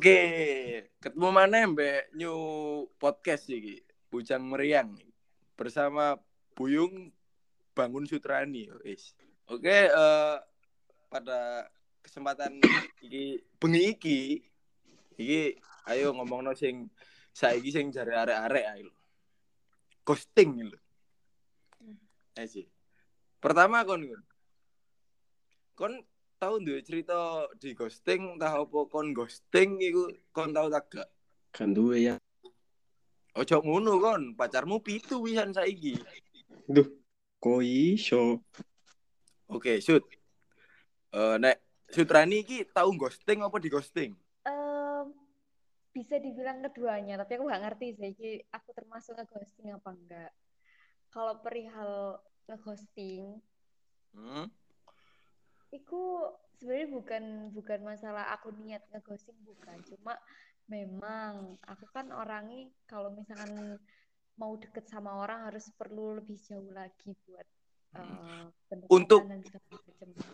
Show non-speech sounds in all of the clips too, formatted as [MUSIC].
Oke, ketemu mana Mbak New Podcast iki, Bujang Meriang bersama Buyung Bangun Sutrani, wis. Oke, eh, pada kesempatan iki bengi iki iki ayo ngomongno sing saiki sing jare arek-arek ae lho. Ghosting lho. Eh sih. Pertama kon. Kon tahu duwe cerita di ghosting tah apa kon ghosting iku kon tahu tak gak? Kan duwe ya. Ojo ngono kon, pacarmu pitu wisan saiki. Duh, kok iso? Oke, shoot. Eh nek Sutrani iki tahu ghosting apa di ghosting? Bisa dibilang keduanya, tapi aku nggak ngerti sih, iki aku termasuk ngeghosting apa enggak. Kalau perihal ngeghosting, Hmm? Itu sebenarnya bukan bukan masalah aku niat ngeghosting bukan, cuma memang aku kan orangnya kalau misalkan mau deket sama orang harus perlu lebih jauh lagi buat pendekatan Untuk-.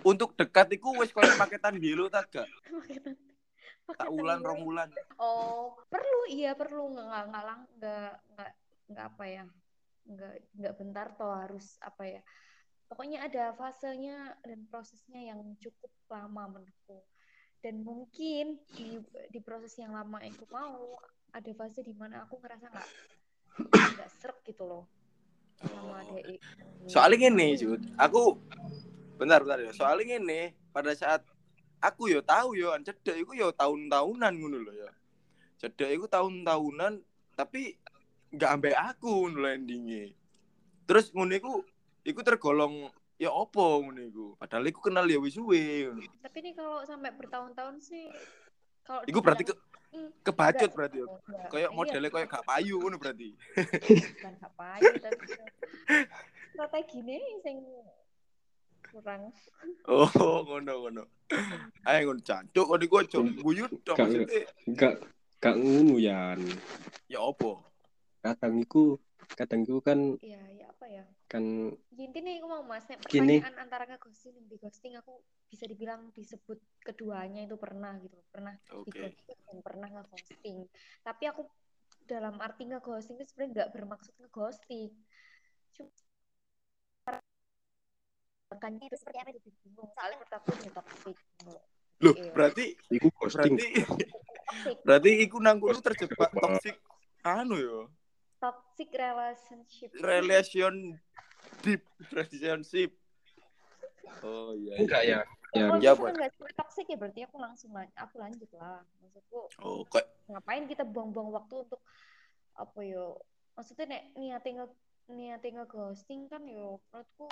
Untuk dekat iku wis koyo paketan biru tak gak? [LAUGHS] Paketan- Tak ulan rong wulan. Oh, perlu iya perlu. Nggak nggak nggak lang nggak nggak nggak apa ya? Nggak nggak bentar toh harus apa ya pokoknya ada fasenya dan prosesnya yang cukup lama menurutku dan mungkin di di proses yang lama itu mau ada fase di mana aku ngerasa nggak [CLEARS THROAT] nggak serak gitu loh sama Oh. DE Soalnya gini, Jud. Aku bentar bentar ya. Soalnya gini, pada saat aku yo tahu yo an cedek iku yo tahun-tahunan ngono lho ya. Cedek iku tahun-tahunan tapi nggak ambek aku ngono endinge. Terus ngono iku iku tergolong ya opo ngono iku. Padahal iku kenal ya wis suwe tapi ini kalau sampai bertahun-tahun sih kalau Iku berarti ke, "Hmm, kebacut enggak, berarti yo. enggak." Kayak Iya, modelnya kayak gak payu ngono berarti. [LAUGHS] bukan gak payu tapi strategi nih sing kurang Oh, ngono ngono. Ayo ngono cancuk kok iku aja guyut tok maksudnya. Gak gak ngono Yan. Ya opo? Kadang iku kan ya ya apa ya kan Ya, intinya aku mau mas nek Gini. pertanyaan antara ngeghosting dan di ghosting aku bisa dibilang disebut keduanya itu pernah gitu pernah di Oke. ghosting dan pernah ngeghosting tapi aku dalam arti ngeghosting itu sebenarnya nggak bermaksud ngeghosting cuma makanya itu seperti apa itu bingung soalnya menurut aku ini toxic Loh, Iya. berarti iku ghosting. berarti [LAUGHS] berarti iku nang kono terjebak toxic anu yo. Toxic relationship Relation deep relationship. Oh iya. iya. Enggak ya. Ya, misalkan buat- nggak sesuai toxic ya berarti aku langsung lan- aku lanjut lah maksudku Oh, kok ngapain kita buang-buang waktu untuk apa yo maksudnya nek niatin nge niatin nge-ghosting kan yo menurutku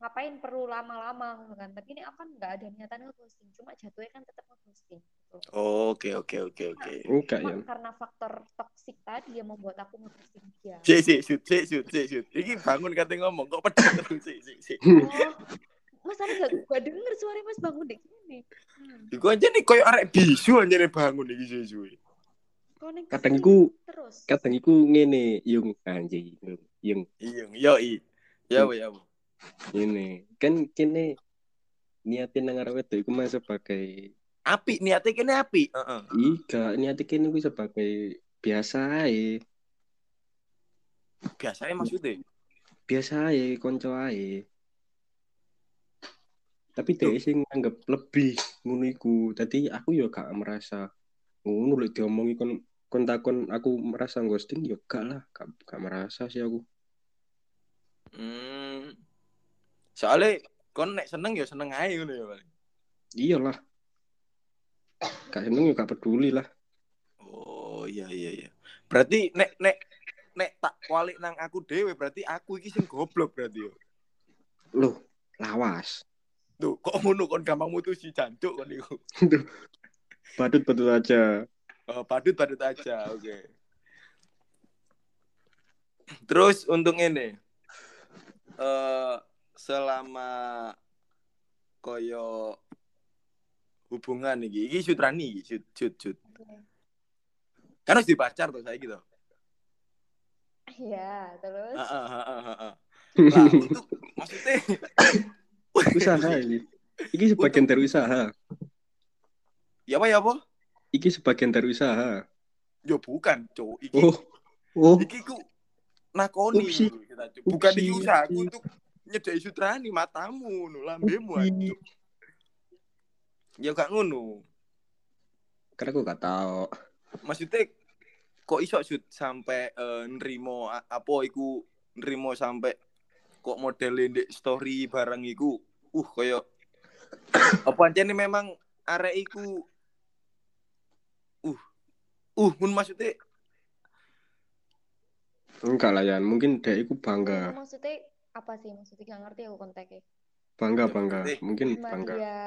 ngapain perlu lama-lama gitu kan tapi ini aku kan nggak ada niatan nge-ghosting cuma jatuhnya kan tetap nge-ghosting gitu. Oke, oke, oke, oke. Enggak Cuma Yan. karena faktor toksik tadi yang membuat aku nge-ghosting dia Si, si, shoot, si, shoot, si, shoot. Iki bangun kate ngomong kok terus si, si, si. oh mas tapi gak gua denger suara mas bangun deh gini hmm. Iku aja nih koyo arek bisu aja nih bangun iki suwe-suwe. koneksi Kadang iku terus kadang iku ngene yung anjing yung Iya, yo i. Ya, ya. ini kan kene niatin nang arep wedok iku mah sebagai Api niatnya kene api. Heeh. Iya, niatnya kene iku sebagai biasa ae. Biasanya maksudnya. Biasa ae, konco ae. Tapi dia sing nganggep lebih ngono iku. Dadi aku yo gak merasa ngono lek diomongi kon kon takon aku merasa ghosting yo gak lah, gak, gak merasa sih aku. Hmm. Soalnya kon nek seneng ya seneng ae ngono ya, paling. Iyalah. Gak seneng gak peduli lah. Oh, iya iya iya. Berarti nek nek nek tak kualik nang aku dewe berarti aku iki sing goblok berarti yo. Loh, lawas. Tuh, kok ngono kon gampang mutusi jancuk kon iku. Badut-badut aja. Oh, padut-padut aja, oke. Terus untuk ini eh selama koyo hubungan iki, iki Sutrani iki, Sut, Sut, Sut. Kan harus dipacar tuh saya gitu. Iya, terus Heeh, heeh, heeh. Lah, untuk maksudnya [LAUGHS] Usaha ini. Iki sebagian dari usaha. ya apa ya apa? iki sebagian dari usaha. Yo bukan, cuk. Iki Oh. Oh. iki ku nakoni Upsi. Bukan Upsi, iki usahaku upsi. untuk nyedai sutrani matamu ngono, lambemu aja. Ya gak ngono. Karena aku gak tahu. Maksudnya kok iso sud sampai nrimo a- apa iku nrimo sampai kok model ndek story barang iku uh koyo [COUGHS] apa aja memang arek iku uh uh mun maksudnya Enggak lah Yan, mungkin dia itu bangga. Maksudnya apa sih? Maksudnya nggak ngerti aku konteksnya. Bangga Ya, bangga. Mungkin bangga. dia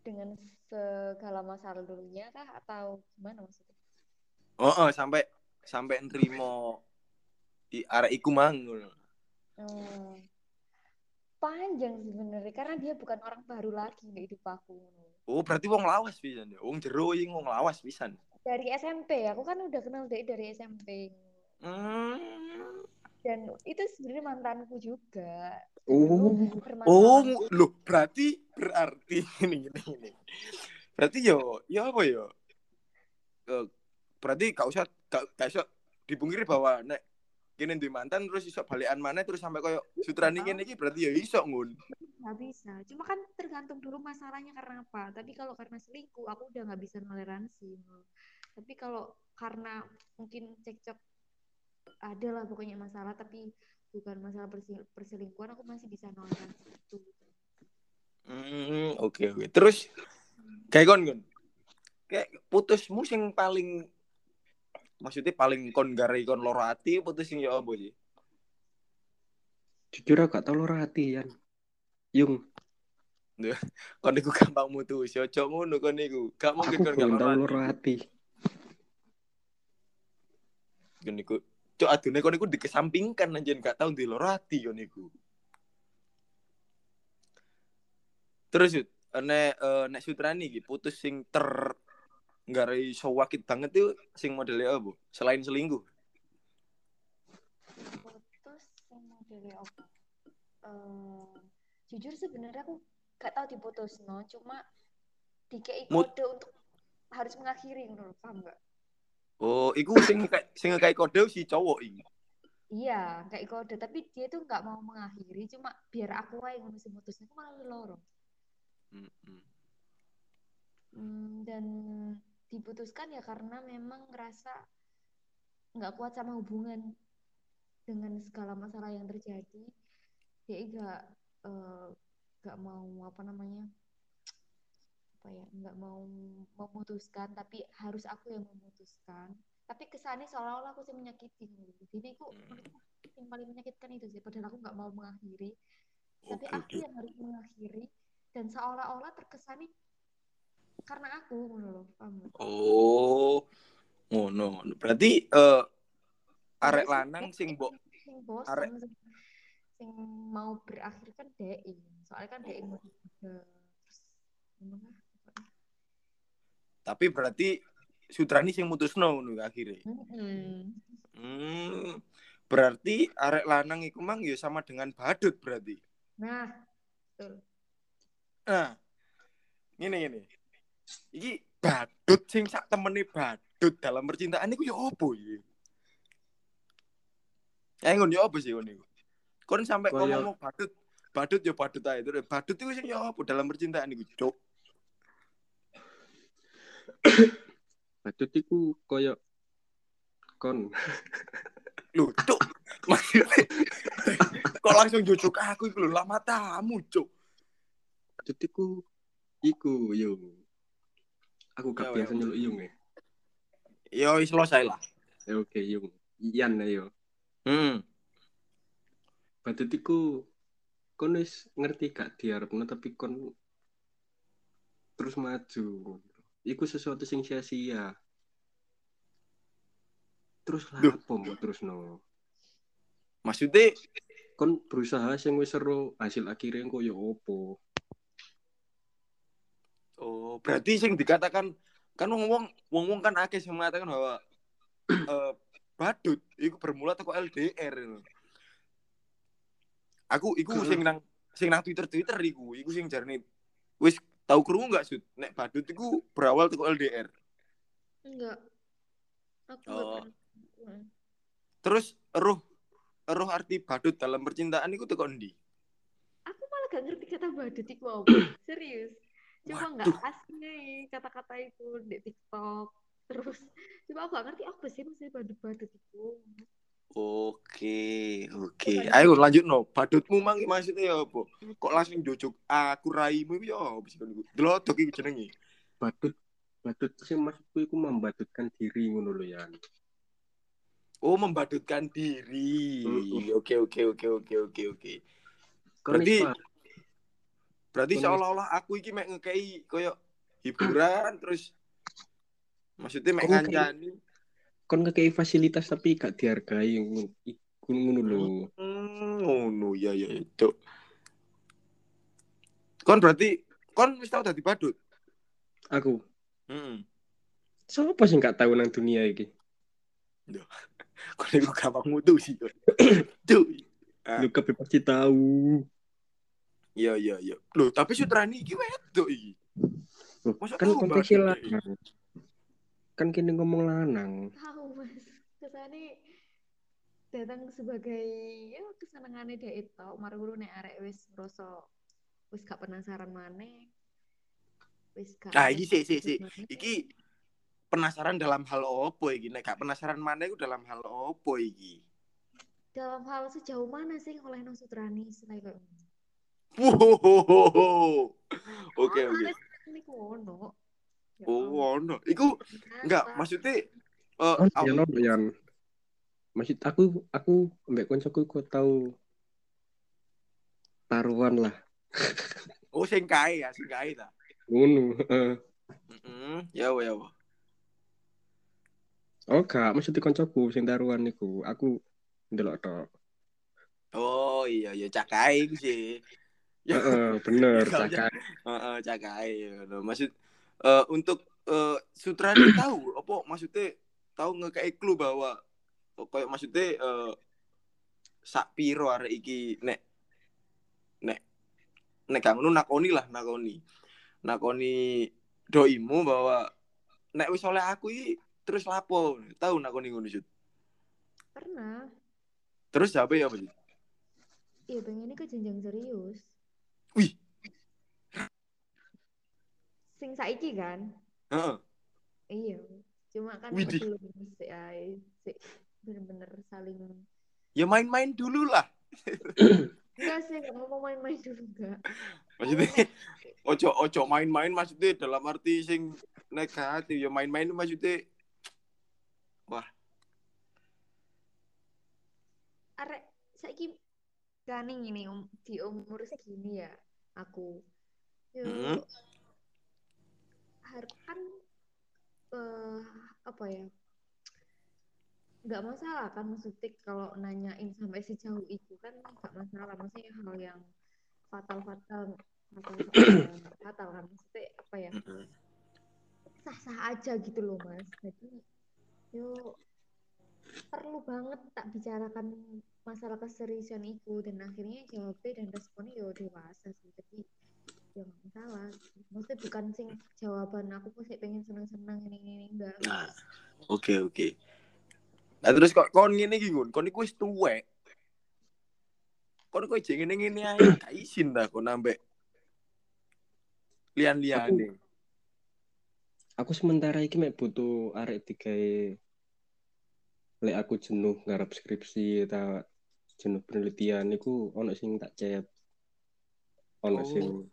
dengan segala masalah dulunya kah atau gimana maksudnya? oh, oh sampai sampai nrimo i arek iku mang ngono. Hmm. Panjang sebenarnya karena dia bukan orang baru lagi di hidup aku. oh berarti wong lawas pisan ya wong jero wong lawas pisan Dari SMP, aku kan udah kenal dia dari SMP. hmm. Dan itu sebenarnya mantanku juga. Oh. Oh, loh, berarti berarti [LAUGHS] ini gini gini. Berarti yo, yo apa yo? Berarti gak usah gak, gak usah dipungkiri bahwa nek kene duwe mantan terus iso balikan mana terus sampai koyo sutrani kene iki berarti ya iso ngun. nggak bisa. Cuma kan tergantung dulu masalahnya karena apa. Tapi kalau karena selingkuh, aku udah nggak bisa toleransi. Tapi kalau karena mungkin cekcok ada lah pokoknya masalah, tapi bukan masalah perselingkuhan, aku masih bisa toleransi itu. Hmm, oke oke. Terus kayak kon kon. Kayak putusmu sing paling maksudnya paling kon garai kon loro ati putus sing ya apa sih? Jujur aku gak tau loro hati Yan. Yung, Kon iku gampang mutus, yo ojo ngono kon iku. Gak mungkin kon gak belum tau loro loro ati. hati. Kon cok adune kon iku dikesampingkan anjen gak tau di loro ati kon iku. Terus Yud, nek eh, nek Sutrani iki putus sing ter nggarai sewakit banget itu sing modelnya apa? Selain selingkuh. Putus yang modelnya apa? Eh, jujur sebenarnya aku gak tahu diputus no, cuma dikei Mut- kode untuk harus mengakhiri menurut paham nggak? Oh, iku sing kayak sing kayak kode si cowok iki. Iya, kayak kode, tapi dia tuh nggak mau mengakhiri, cuma biar aku aja yang mesti mutusnya, aku malah loro. Hmm, hmm. Hmm, dan diputuskan ya karena memang ngerasa nggak kuat sama hubungan dengan segala masalah yang terjadi. Dia nggak eh, nggak mau apa namanya apa ya nggak mau memutuskan tapi harus aku yang memutuskan tapi kesannya seolah-olah aku sih menyakiti gitu. Jadi aku Hmm. yang paling menyakitkan itu sih padahal aku nggak mau mengakhiri tapi Oke, aku yang harus mengakhiri dan seolah-olah terkesannya karena aku ngono nggak? Oh. Ngono. Berarti eh arek Padahal lanang sing mbok sing bosan arek- sing, mau berakhir kan DI soalnya kan DI mau terus gimana pokoknya. Tapi berarti Sutrani sing mutusno ngono akhirnya. Mm-mm. Hmm. Berarti arek lanang iku mang ya sama dengan badut berarti. nah betul Nah. Ngene ngene. Iki badut sing sak temene badut dalam percintaan iku ya opo iki? Ya ngono ya opo sih ngono iku? Kon sampai Koyo- ngomong badut, badut ya badut ae terus badut iku sing ya opo dalam percintaan iku, Cuk? [COUGHS] Badut iku koyo kon. [COUGHS] Lho, Cuk. [COUGHS] Kok langsung jujuk aku iku lho lama tamu, Cuk. Badut iku iku yung. Aku Ya, gak biasa ya. nyeluk yung ya. Ya wis selesai lah. Ya, Oke yung. Iyan ayo. Hmm. Badut iku kon wis ngerti gak diarepno tapi kon terus maju. Iku sesuatu sing sia-sia. Terus lah apa mbok terus no. Maksudnya Kon berusaha sing wis seru hasil akhirnya kok ya opo. Oh, berarti sing dikatakan kan wong-wong wong-wong kan akeh sing mengatakan bahwa [CLEARS THROAT] eh badut iku bermula teko LDR. Aku iku sing nang sing nang Twitter Twitter iku, iku sing jarene wis tahu krungu nggak sud nek badut itu berawal teko LDR Enggak. Aku Oh. enggak. Hmm. terus roh roh arti badut dalam percintaan itu teko ndi Aku malah gak ngerti kata badut itu apa. [CLEARS THROAT] Serius. Coba nggak asli kata-kata itu di TikTok. Terus coba aku gak ngerti apa sih maksudnya badut-badut itu. Oke oke. Ayo lanjut no badutmu mang maksudnya ya apa? Kok langsung jojuk aku raimu ya? Apa sih kan delodok iki jenenge Badut badut sih maksudku iku membadutkan diri ngono lho ya. oh membadutkan diri. Oke oke oke oke oke oke. Berarti- berarti seolah-olah aku iki mek ngekei koyo hiburan terus maksudnya mek ngancani kon ngekei fasilitas tapi gak dihargai iku ngono lho. Hmm, ngono ya ya itu. Kon berarti kon wis tau dadi badut. Aku Heeh. Siapa sih gak tahu nang dunia iki? [LAUGHS] Kon iku gampang mutu sih. Tuh. [COUGHS] Ah. Lu kabeh pasti tahu. Iya iya iya. Loh, tapi Sutrani iki wedok iki. Loh, kan konteksnya lanang. Kan kini ngomong lanang. Tahu mas. Kesane datang sebagai ya kesenangannya dia itu. Marguru nek arek wis ngerasa wis gak penasaran maneh. Wis gak. Nah, ada iki sih sih sih. Iki penasaran dalam hal opo iki? Nek gak penasaran mana iku dalam hal opo iki? dalam hal sejauh mana sih oleh Nong Sutrani selain kayak Wow. [LAUGHS] Oke oke. Oh, no. Iku enggak maksudnya eh Oh, aw- ya no, Yan. Maksud aku aku mbek koncoku kok tahu taruhan lah. [LAUGHS] oh sing kae ya, sing kae ta. Ngono, heeh. Heeh. Ya wa ya wa. Oh, gak, maksudnya koncoku sing taruhan niku. Aku ndelok tok. Oh iya iya cakai sih. Ya Heeh, bener, [LAUGHS] Ya, cakak. heeh cakai ngono. Maksud eh, untuk eh, Sutrani [CLEARS THROAT] tahu apa maksudnya tahu ngekei clue bahwa kayak maksudnya eh, sak piro arek iki nek nek nek ngono nakoni lah nakoni. Nakoni doimu bahwa nek wis oleh aku iki terus lapo tahu nakoni ngono Sud. Pernah. Terus siapa ya apa? Iya pengennya ke jenjang serius. Wih. Sing saiki kan? Heeh. Iya. Cuma kan Widih. belum sih bener-bener saling Ya main-main dulu lah. [COUGHS] enggak sih nggak mau main-main dulu enggak. Maksudnya ojo ojo main-main maksudnya dalam arti sing negatif ya main-main maksudnya Arek saiki ganing ini um, di umur segini ya aku. Yo, Mm-mm. Har- kan eh, apa ya? nggak masalah kan maksudnya kalau nanyain sampai sejauh itu kan nggak masalah. Maksudnya hal yang fatal fatal fatal fatal, fatal kan. Maksudnya apa ya sah sah aja gitu loh mas. Jadi yo perlu banget tak bicarakan masalah keseriusan itu. Dan akhirnya jawabnya dan responnya yo dewasa sih jadi ya nggak masalah maksudnya bukan sing jawaban aku pasti pengen seneng seneng ini ini enggak Nah. oke oke. Nah terus kok kon ngene iki Gun, kon iku wis tuwek. Kon kok jeng ngene ngene ae [COUGHS] gak izin ta kon ambek lian-liane. Aku sementara iki mek butuh arek digawe lek aku jenuh ngarep skripsi ta jenuh penelitian iku ono sing tak chat. Ono Oh. sing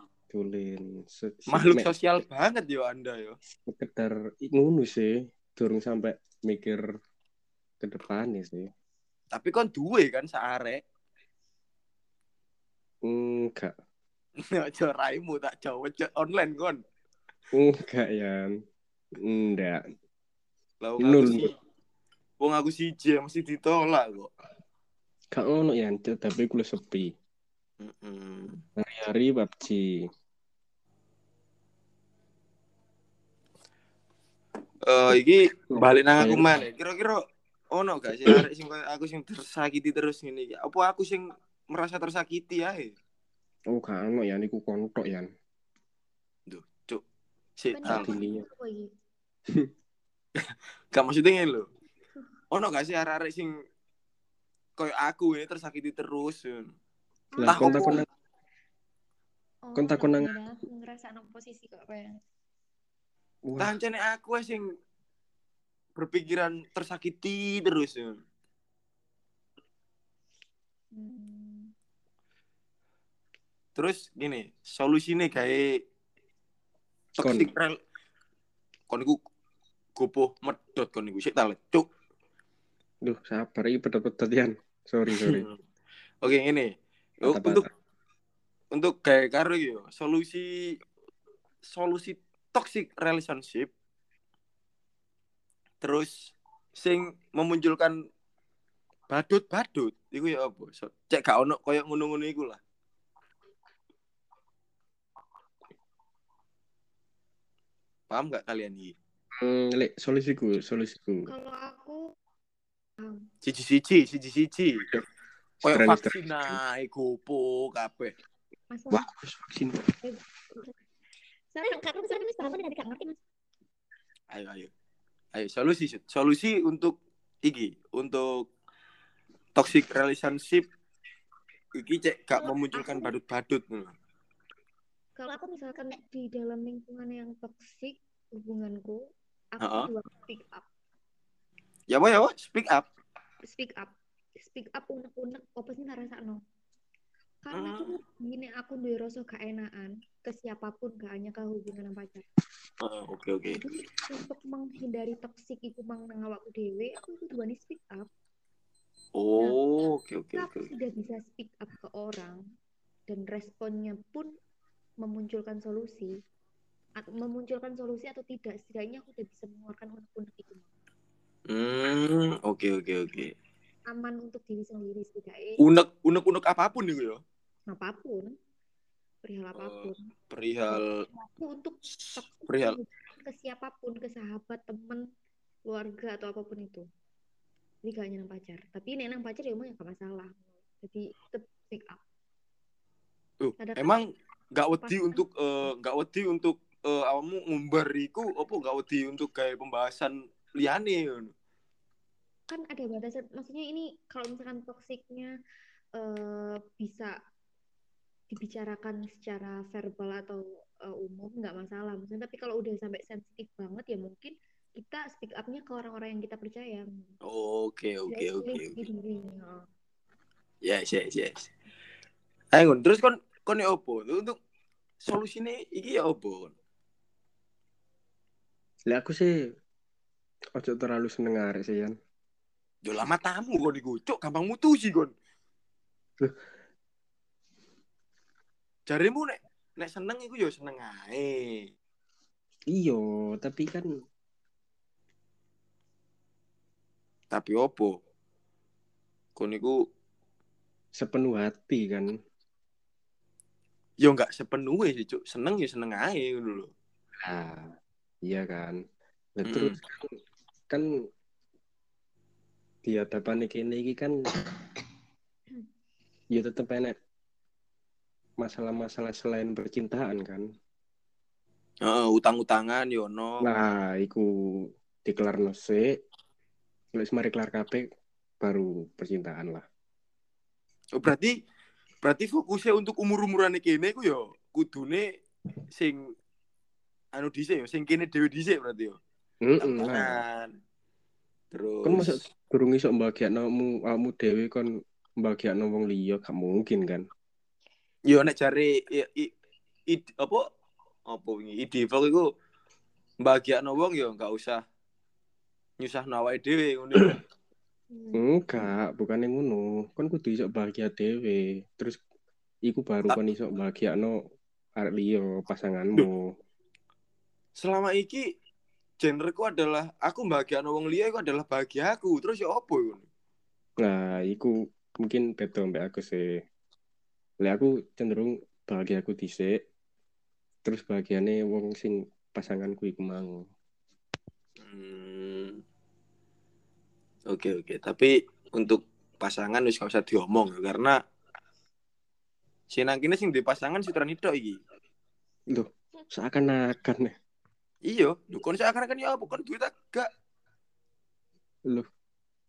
Se- si- Makhluk sosial banget yo Anda yo. sekedar ngono sih durung sampai mikir ke depannya sih. Tapi kon duwe kan saarek. Enggak. [LAUGHS] Aja raimu tak cek online kon. Enggak ya. Enggak. Wong Nul. Wong aku siji mesti ditolak kok. Gak ono ya, tapi aku sepi. Hari-hari PUBG. Eh iki balik nang aku mana? Kira-kira ono gak sih arek sing aku sing tersakiti terus ngene iki? Apa aku sing merasa tersakiti ae? Oh, gak ono ya, niku kontok ya. Duh, Si, ini Dilihat. apa iki? [LAUGHS] gak maksudnya ngene lho. Ono gak sih arek-arek sing koyo aku ini tersakiti terus. Yun. Lah Ah, kon opo? takon nang- Oh, ngerasa nang posisi kok kayak Wah, Tancene aku sing berpikiran tersakiti terus. Yun. hmm, Terus gini, solusinya kayak toxic rel kon iku gopoh medot kon iku sik ta lecuk. duh sabar iki pedot-pedot. Sorry, sorry. [LAUGHS] Oke, ini. Untuk Patah-patah. untuk kayak karo iki yo, solusi solusi toxic relationship terus sing memunculkan badut-badut iku ya apa? So, cek gak ono koyo ngono-ngono iku lah. Paham gak kalian iki? Hmm, lek solusiku, solusiku. kalau aku um, Siji-siji, siji-siji. Koyo vaksin ae gopo kabeh. vaksin. karena dari gak ngerti mas Ayo, ayo. Ayo, solusi. Solusi untuk iki, untuk toxic relationship iki cek gak memunculkan badut-badut. kalau aku misalkan di dalam lingkungan yang toksik hubunganku aku Ha-ha. dua speak up Ya apa ya, apa? Speak up. speak up speak up unek-unek apa sih ngerasa no karena Hmm. aku gini aku duwe rasa gak enakan ke siapa pun gak hanya ke hubungan pacar Heeh, Oke, oke. jadi untuk menghindari toksik itu mang nang awakku dewe aku itu dua speak up Oh, oke, oke, oke. aku sudah bisa speak up ke orang dan responnya pun memunculkan solusi atau memunculkan solusi atau tidak setidaknya aku udah bisa mengeluarkan unek-unek itu Hmm, oke, oke, oke. Aman untuk diri sendiri setidaknya. Unek, unek, unek apa pun itu ya. apa pun. Perihal apa pun. Perihal aku untuk perihal ke siapa pun ke sahabat temen keluarga atau apa pun itu. Jadi gak hanya nang pacar. Tapi nek nang pacar ya emang ya gak masalah. Jadi tetap speak up. Uh, emang gak wedi untuk eh, gak wedi untuk eh, awakmu ngumbar iku apa gak wedi untuk kayak pembahasan liane. Kan ada batasan maksudnya ini kalau misalkan toksiknya eh, bisa dibicarakan secara verbal atau eh, umum nggak masalah maksudnya tapi kalau udah sampai sensitif banget ya mungkin kita speak up-nya ke orang-orang yang kita percaya Oke, oke, oke. Oh. Yes, yes, yes. Ayo, terus kon kon ya opo? Untuk solusinya iki ya opo? Lek aku sih ojo terlalu seneng arek sih Yan. Yo lama tamu kon iku, cuk, gampang mutusi kon. Jarimu nek nek seneng iku yo seneng ae. Iyo, tapi kan Tapi opo? Kon iku sepenuh hati kan. yo enggak sepenuhnya sih, cuk. Seneng ya seneng ae ngono lho. Ah, iya kan. Lah Mm-mm. terus kan, kan di hadapan kene iki kan ya tetep enek masalah-masalah selain percintaan kan. Heeh, utang-utangan yo ono. Nah, iku dikelarno sik. Wis mari kelar kabeh baru percintaan lah. Oh, berarti berarti fokusnya untuk umur-umuran kene iku yo kudune sing anu dhisik yo, sing kene dhewe dhisik berarti yo. Heeh, nah. Tangan. Terus Kan durung iso mbagiakno awakmu dhewe kon mbagiakno wong liya gak mungkin kan. yo nek jare apa apa wingi ide vlog iku mbagiakno wong yo enggak usah nyusah awake dhewe ngono. Enggak, bukan yang ngono. Kon kudu iso bahagia dhewe. Terus iku baru kon iso bahagiakno arek liya pasanganmu. Selama iki genreku adalah aku bahagiakno wong liya iku adalah bahagia aku. Terus ya apa iku? Nah, iku mungkin beda mbak aku sih. Lek aku cenderung bahagia aku dhisik. Terus bahagiane wong sing pasanganku iku mang. Hmm. Oke oke, tapi untuk pasangan wis gak usah diomong ya, karena si kene sing di pasangan sutran itu iki. Loh, seakan-akan. Iya, lu kon seakan kan ya apa kon duit agak Loh,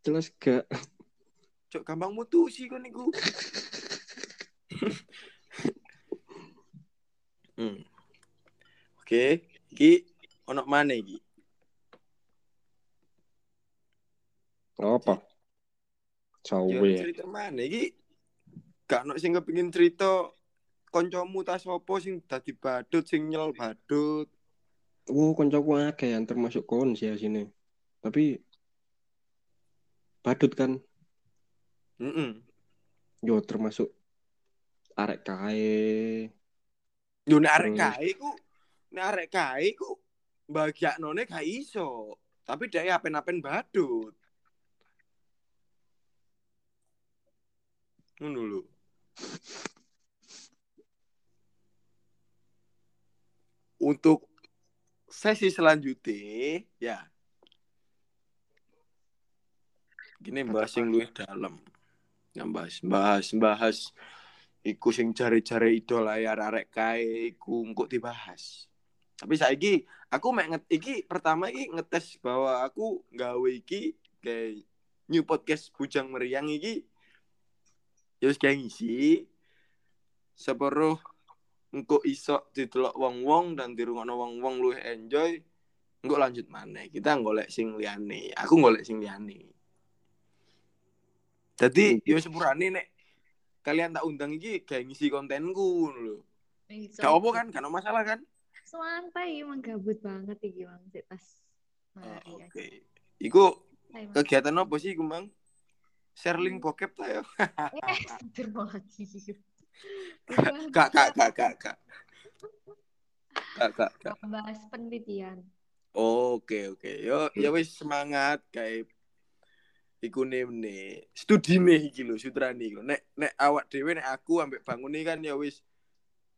jelas gak. cok gampang mutusi kon niku. [LAUGHS] hmm. Oke, iki ono mana iki? Apa? Yo Cawe. cerita mana iki? Gak ono sing kepengin cerita koncomu tas opo sing dadi badut sing nyel badut. Wow, koncoku akeh yang termasuk kon sih sini. Tapi badut kan, Heeh. yo termasuk arek kae. Yo nek arek kae ku nek arek kae ku bagiaknone gak iso. Tapi dia apen-apen badut. Ngono lho. Untuk sesi selanjutnya ya. Gini bahas yang luwih dalam. Yang bahas bahas bahas. Iku sing jare-jare idola ya arek kae iku engko dibahas. Tapi saiki aku mek nget iki pertama iki ngetes bahwa aku gawe iki kayak new podcast bujang meriang iki ya wis kayak ngisi. Separuh engko iso didelok wong-wong dan dirungokno wong-wong luwih enjoy engko lanjut maneh. Kita golek sing liyane. Aku golek sing liyane. Jadi yo sepurane nek kalian tak undang iki kayak ngisi kontenku ngono lho. Gak apa kan? Gak masalah kan? Santai emang gabut banget iki Bang tas. Oh, ya. oke. Iku Santai, Bang. kegiatan apa sih Kumbang share link bokep ta yo? Eh, [LAUGHS] lagi kak, kak, kak, kak, kak. Kak, kak, kak. Bahas penelitian. Oke, oke. Yo, ya wis semangat kayak iku nih studi nih iki lho sutrani iku nek nek awak dhewe nek aku ambek bangun nih kan ya wis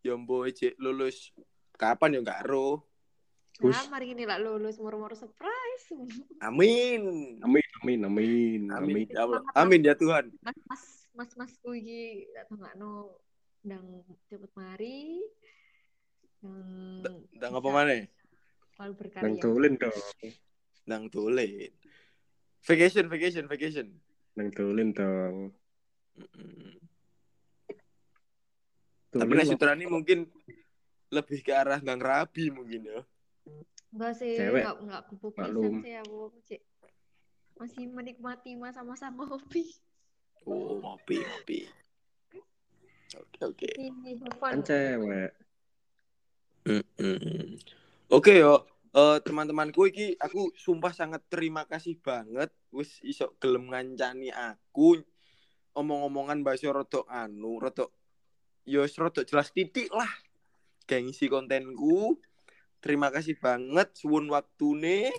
ya mbo lulus kapan ya enggak ro Nah, mari ini lah lulus murmur surprise. Amin. Amin amin amin. Amin, amin ya Amin ya Tuhan. Mas mas mas, mas kuwi tak no ndang cepet mari. Yang ndang apa mana Selalu Nang berkarya. tulen dong. ndang tulen vacation vacation vacation Nang tulen dong. Tapi nek lah. sutrani mungkin lebih ke arah ndang rabi mungkin ya Enggak sih, Cewek. enggak enggak kupu sih aku, Cik. Masih menikmati masa-masa ngopi. oh ngopi ngopi oke oke Kan cewek. Oke yo, eh, teman-temanku iki aku sumpah sangat terima kasih banget wis iso gelem ngancani aku omong-omongan bahasa rodok anu, rodok yo wis rodok jelas titik lah. Kayak ngisi kontenku. Terima kasih banget suwun waktune.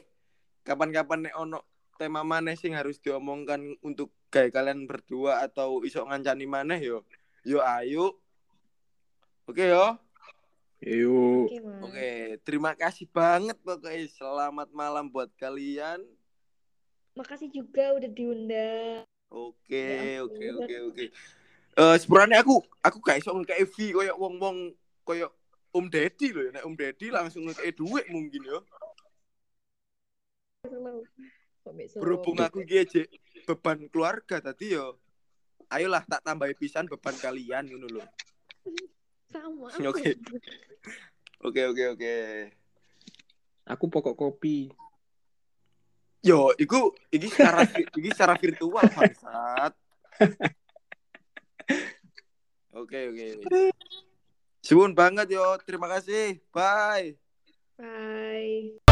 Kapan-kapan nek ono tema maneh sing harus diomongkan untuk kayak kalian berdua atau iso ngancani maneh yo. Yo ayo. Oke yo. Yuk. Oke, terima kasih banget pokoknya. Selamat malam buat kalian. Makasih juga udah diundang. Oke, Ya oke, oke, oke. Eh, sebenarnya aku aku gak iso ngekei fee koyo wong-wong koyo Om Deddy loh ya. Nek Om Deddy langsung ngekei duit mungkin ya. Besok? Berhubung aku aja beban keluarga tadi yo. Ayolah tak tambahi pisan beban kalian ngono sama. [LAUGHS] Oke. Oke, oke, oke. Aku pokok kopi. Yo, iku iki secara iki secara virtual bangsat. Oke, oke. Suwun banget yo. Terima kasih. Bye. Bye.